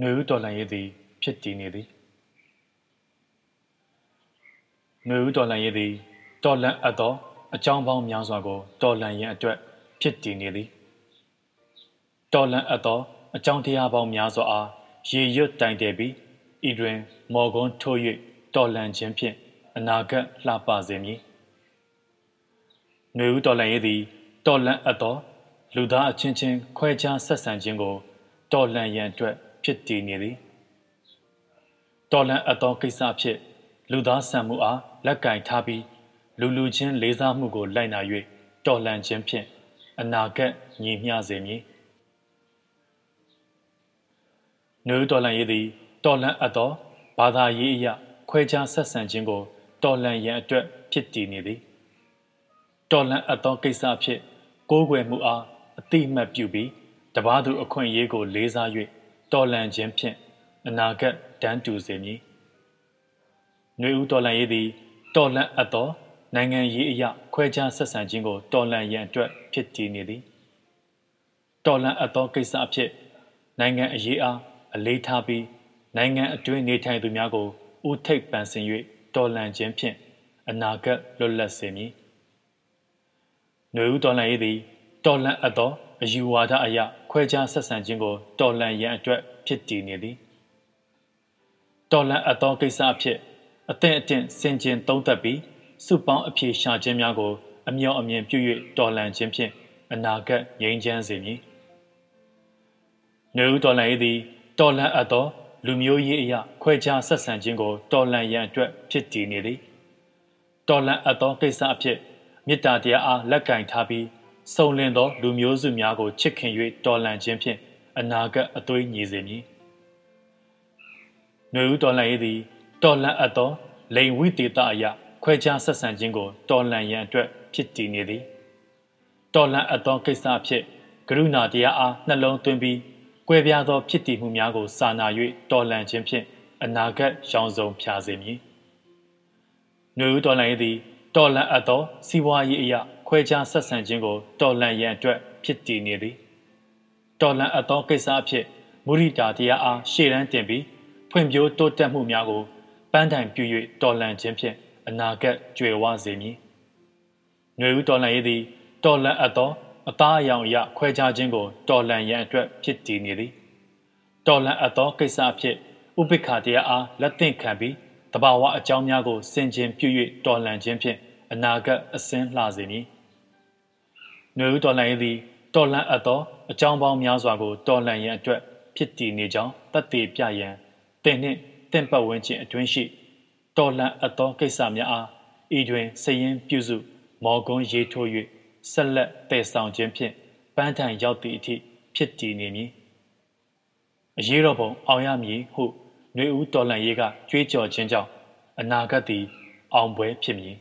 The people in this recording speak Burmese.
နှွေဦးတော်လှန်ရေးသည် ဖြစ်တည်နေသည်နှွေဦးတော်လှန်ရေးသည်တော်လှန်အပ်သောအကြောင်းပေါင်းများစွာကိုတော်လှန်ရန်အတွက်ဖြစ်တည်နေသည်တော်လှန်အပ်သောအကြောင်းတရားပေါင်းများစွာအားရေရွတ်တိုင်တယ်ပြီးဤတွင် မော်ကွန်းထိုး၍တော်လှန်ခြင်းဖြင့်အနာဂတ်လှပစေမည်နှွေဦးတော်လှန်ရေးသည်တော်လှန်အပ်သော လူသားအချင်းချင်းခွဲခြားဆက်ဆံခြင်းကို တော်လှန်ရန်အတွက်ဖြစ်တည်နေသည်တော်လှန်အပ်သောကိစ္စဖြစ် လူသားဆန်မှုအားလက်ကင်ထားပြီးလူလူချင်းလေးစားမှုကိုလိုက်နာ၍တော်လှန်ခြင်းဖြင့်အနာဂတ်ညီမျှစေမည်နှွေတော်လှန်ရေးသည်တော်လှန်အပ်သောဘာသာရေးအရခွဲခြားဆက်ဆံခြင်းကိုတော်လှန်ရန်အတွက်ဖြစ်တည်နေသည်တော်လှန်အပ်သောကိစ္စဖြစ်ကိုးကွယ်မှုအား အတိမတ်ပြုပြီးတပားသူအခွင့်အရေးကိုလေးစား၍တော်လှန်ခြင်းဖြင့်အနာဂတ်တန်းတူစေမည်။နှွေဦးတော်လှန်ရေးသည်တော်လှန်အပ်သောနိုင်ငံရေးအရာခွဲခြားဆက်ဆံခြင်းကိုတော်လှန်ရန်အတွက်ဖြစ်တည်နေသည်။တော်လှန်အပ်သောကိစ္စအဖြစ်နိုင်ငံအရေးအားအလေးထားပြီးနိုင်ငံအတွင်းနေထိုင်သူများကိုဦးထိပ်ပန်ဆင်၍တော်လှန်ခြင်းဖြင့်အနာဂတ်လွတ်လပ်စေမည်။နှွေဦးတော်လှန်ရေးသည် တော်လှန်အပ်သောအယူဝါဒအရခွဲခြားဆက်ဆံခြင်းကိုတော်လှန်ရန်အတွက်ဖြစ်တည်နေသည်တော်လှန်အပ်သောကိစ္စအဖြစ်အသင့်အတင့်စင်ကျင်သုံးသပ်ပြီးစုပေါင်းအပြေရှာခြင်းများကိုအမြောက်အမြင်ပြု၍တော်လှန်ခြင်းဖြင့်အနာဂတ်ငြိမ်းချမ်းစေမည်နေဦးတော်လှန်ရေးသည်တော်လှန်အပ်သောလူမျိုးရေးအရာခွဲခြားဆက်ဆံခြင်းကိုတော်လှန်ရန်အတွက်ဖြစ်တည်နေသည်တော်လှန်အပ်သောကိစ္စအဖြစ်မေတ္တာတရားအားလက်ကင်ထားပြီး စုံလင်သောလူမျိုးစုများကိုချစ်ခင်၍တော်လှန်ခြင်းဖြင့်အနာဂတ်အသွေးညီစေမည်။နှွေဦးတော်လှန်ရေးသည်တော်လှန်အပ်သောလိန်ဝိတေတအရာခွဲခြားဆက်ဆံခြင်းကိုတော်လှန်ရန်အတွက်ဖြစ်တည်နေသည်။တော်လှန်အပ်သောကိစ္စအဖြစ်ကရုဏာတရားအားနှလုံးသွင်းပြီးကွဲပြားသောဖြစ်တည်မှုများကိုစာနာ၍တော်လှန်ခြင်းဖြင့်အနာဂတ်ရောင်စုံဖြာစေမည်။နှွေဦးတော်လှန်ရေးသည်တော်လှန်အပ်သောစီးပွားရေးအရာ ခွဲခြားဆက်ဆံခြင်းကိုတော်လှန်ရန်အတွက်ဖြစ်တည်နေသည်တော်လှန်အပ်သောကိစ္စအဖြစ်မုရိတာတရားအားရှေ့တန်းတင်ပြီးဖွံ့ဖြိုးတိုးတက်မှုများကိုပန်းတိုင်ပြု၍တော်လှန်ခြင်းဖြင့်အနာဂတ်ကြွယ်ဝစေမည်။ຫນွေဦးတော်လှန်ရေးသည်တော်လှန်အပ်သောအသားအယောင်အရခွဲခြားခြင်းကိုတော်လှန်ရန်အတွက်ဖြစ်တည်နေသည်။တော်လှန်အပ်သောကိစ္စအဖြစ်ဥပိ္ပခာတရားအားလက်သင့်ခံပြီးတဘာဝအကြောင်းများကိုစင်ကြင်ပြု၍တော်လှန်ခြင်းဖြင့်အနာဂတ်အစင်းလှစေမည်။ နှွေဦးတော်လှန်ရေးသည်တော်လှန်အပ်သောအကြောင်းပေါင်းများစွာကိုတော်လှန်ရန်အတွက်ဖြစ်တည်နေကြောင်းတတ်သိပြရန်တင်နှင့်တင့်ပတ်ဝန်းကျင်အတွင်းရှိတော်လှန်အပ်သောကိစ္စများအားဤတွင်စည်ရင်ပြုစုမော်ကွန်းရေးထိုး၍ဆက်လက်တည်ဆောင်ခြင်းဖြင့်ပန်းထန်ရောက်သည့်အထိဖြစ်တည်နေမည်အရေးတော်ပုံအောင်ရမည်ဟုနှွေဦးတော်လှန်ရေးကကြွေးကြော်ခြင်းကြောင့်အနာဂတ်သည်အောင်ပွဲဖြစ်မည်